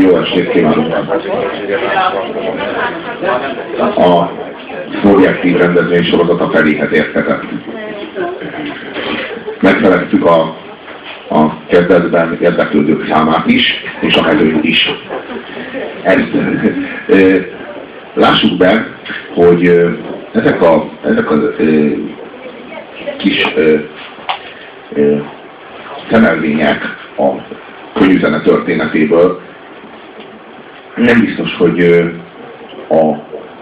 Jó estét kívánok! A szubjektív rendezvény sorozata feléhez érkezett. Megfeleztük a, a kezdetben érdeklődők számát is, és a mezőt is. Ezt, ö, lássuk be, hogy ezek a, ezek a ö, kis ö, ö, szemelvények a könyvzene történetéből nem biztos, hogy a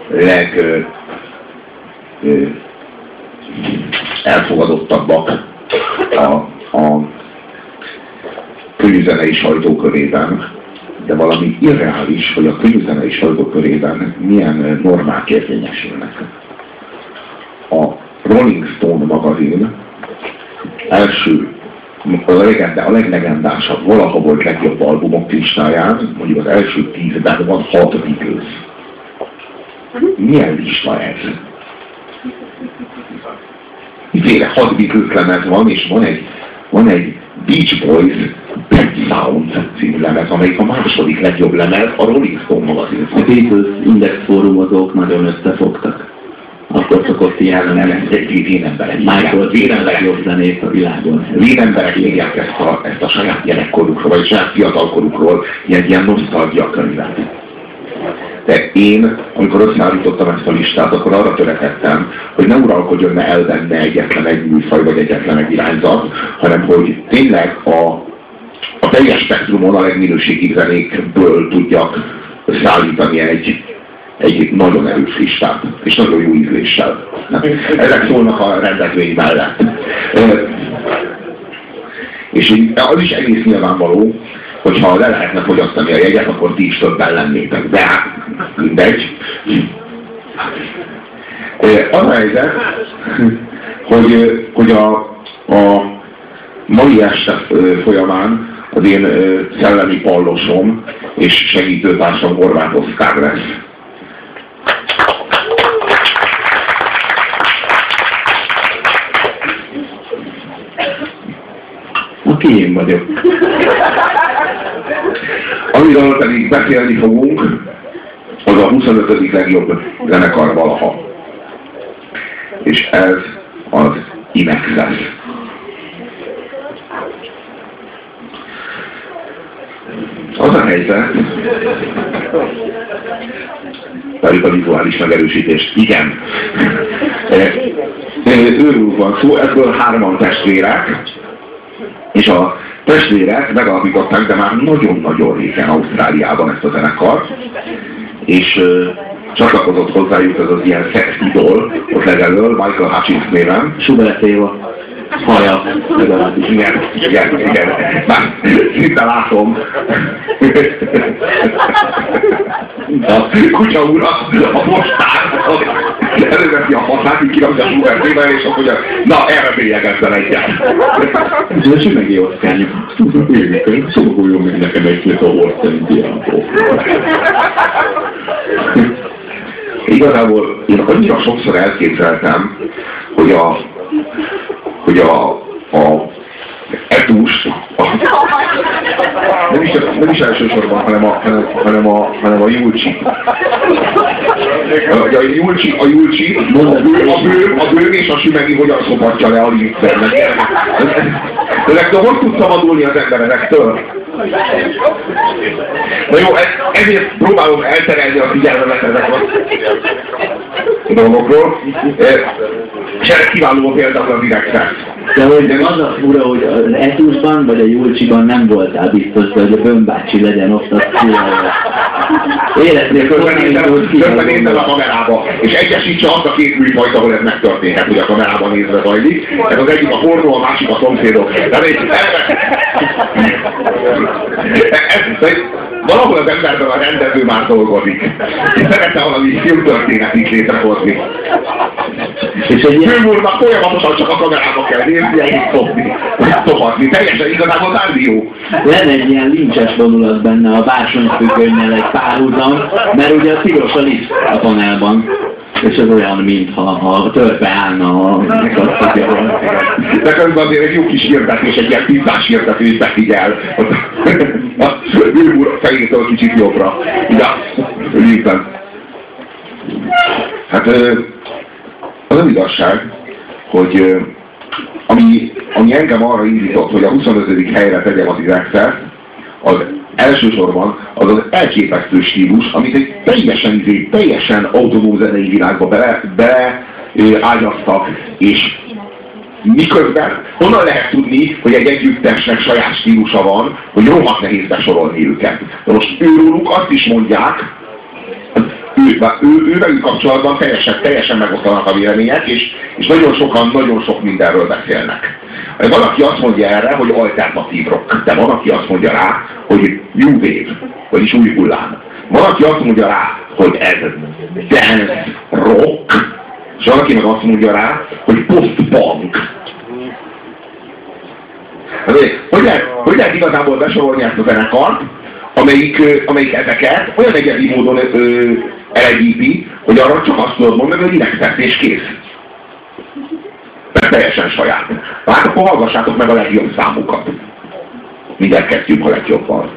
leg elfogadottabbak a, a könyvzenei sajtókörében, de valami irreális, hogy a könyvzenei sajtókörében milyen normák érvényesülnek. A Rolling Stone magazin első a, legende, a leglegendásabb, valaha volt legjobb albumok listáján, mondjuk az első tízben van hat Beatles. Milyen lista ez? Miféle hat Beatles lemez van, és van egy, van egy Beach Boys Bad Sound című lemez, amelyik a második legjobb lemez a Rolling Stone magazin. A Beatles Index fórumozók nagyon összefogtak akkor szokott ilyen nem, ez egy vénemberek. Michael Jackson legjobb zenét a világon. Vénemberek írják ezt a, ezt a saját gyerekkorukról, vagy saját fiatalkorukról, ilyen, ilyen nosztalgia könyvet. De én, amikor összeállítottam ezt a listát, akkor arra törekedtem, hogy ne uralkodjon ne el benne egyetlen egy műfaj, vagy egyetlen egy irányzat, hanem hogy tényleg a, a teljes spektrumon a legminőségibb zenékből tudjak összeállítani egy, egy nagyon erős listát, és nagyon jó ízléssel. Ezek szólnak a rendezvény mellett. És az is egész nyilvánvaló, hogyha le lehetne fogyasztani a jegyet, akkor ti is többen lennétek. De hát, mindegy. Az a helyzet, hogy, hogy a, a mai este folyamán az én szellemi pallosom és segítőtársam Horváth Oszkár lesz. Aki én vagyok. Amiről pedig beszélni fogunk, az a 25. legjobb zenekar valaha. És ez az Inexes. Az a helyzet, pedig a vizuális megerősítést. Igen. Őről van szó, ebből hárman testvérek, és a testvérek megalapították, de már nagyon-nagyon régen Ausztráliában ezt a zenekart, és uh, csatlakozott hozzájuk ez az ilyen sex idol, ott legelől, Michael Hutchins néven. Schubert Éva. Haja, legalábbis. Igen, igen, igen. Már szinte látom. A kutya úr a postán így kirakja a Éva, és azt mondja, na erre bélyegezzel egyet. Ez a meg jó szkányok. Szóljon meg nekem egy-két a horszentiából. Igazából én annyira sokszor elképzeltem, hogy a hogy a, a etus, a, nem, is, nem is elsősorban, hanem a, hanem, hanem a, hanem a Julcsi. A, Julcsi, a Julcsi, a bő, a bő, a bő és a sümegi hogyan szopatja le a lincsernek. Ezek hogy tud szabadulni az ember ezektől? Na jó, ez, ezért próbálom elterelni a figyelmemet ezek a dolgokról. És ez kiváló példa az üvegszerz. De hogy az a fura, hogy az Etusban vagy a Julcsiban nem voltál biztos, hogy a Bömbácsi legyen ott a szülője. Életnél közben nézzel a kamerába, és egyesítse azt a két műfajt, ahol ez megtörténhet, hogy a kamerában nézve zajlik. Ez az egyik a pornó, a másik a szomszédok. De ez, valahol az emberben a rendező már dolgozik. Szeretne valami filmtörténetit létrehozni. És egy ilyen... Főmúlnak folyamatosan csak a kamerába kell nézni, egyik szopni. Szopatni. Teljesen igazából már jó. Lenne egy ilyen lincses vonulat benne a bársonyfüggönnyel egy párhuzam, mert ugye a piros a liszt a panelban. És ez olyan, mintha a törpe állna a nekasztatja. De közben azért egy jó kis hirdetés, egy ilyen pizzás hirdetés befigyel. A Wilbur fejétől kicsit jobbra. Ja, Lincoln. Hát az az igazság, hogy ami, ami engem arra indított, hogy a 25. helyre tegyem az irexet, az elsősorban az az elképesztő stílus, amit egy teljesen, izé, teljesen autonóm zenei világba bele, bele és miközben honnan lehet tudni, hogy egy együttesnek saját stílusa van, hogy rohadt nehéz besorolni őket. De most őróluk azt is mondják, ő, ő, ővelük kapcsolatban teljesen, teljesen megosztanak a vélemények, és, és nagyon sokan, nagyon sok mindenről beszélnek. Van, aki azt mondja erre, hogy alternatív rock, de van, aki azt mondja rá, hogy new wave, vagyis új hullám. Van, aki azt mondja rá, hogy ez dance rock, és van, aki meg azt mondja rá, hogy post-punk. Hogy lehet, hogy lehet igazából besorolni ezt a zenekart, amelyik, amelyik ezeket olyan egyedi módon ö, elegyíti, hogy arra csak azt tudod mondani, hogy idegtett és kész. Mert teljesen saját. Hát akkor hallgassátok meg a legjobb számukat. Mindjárt kezdjük a legjobban.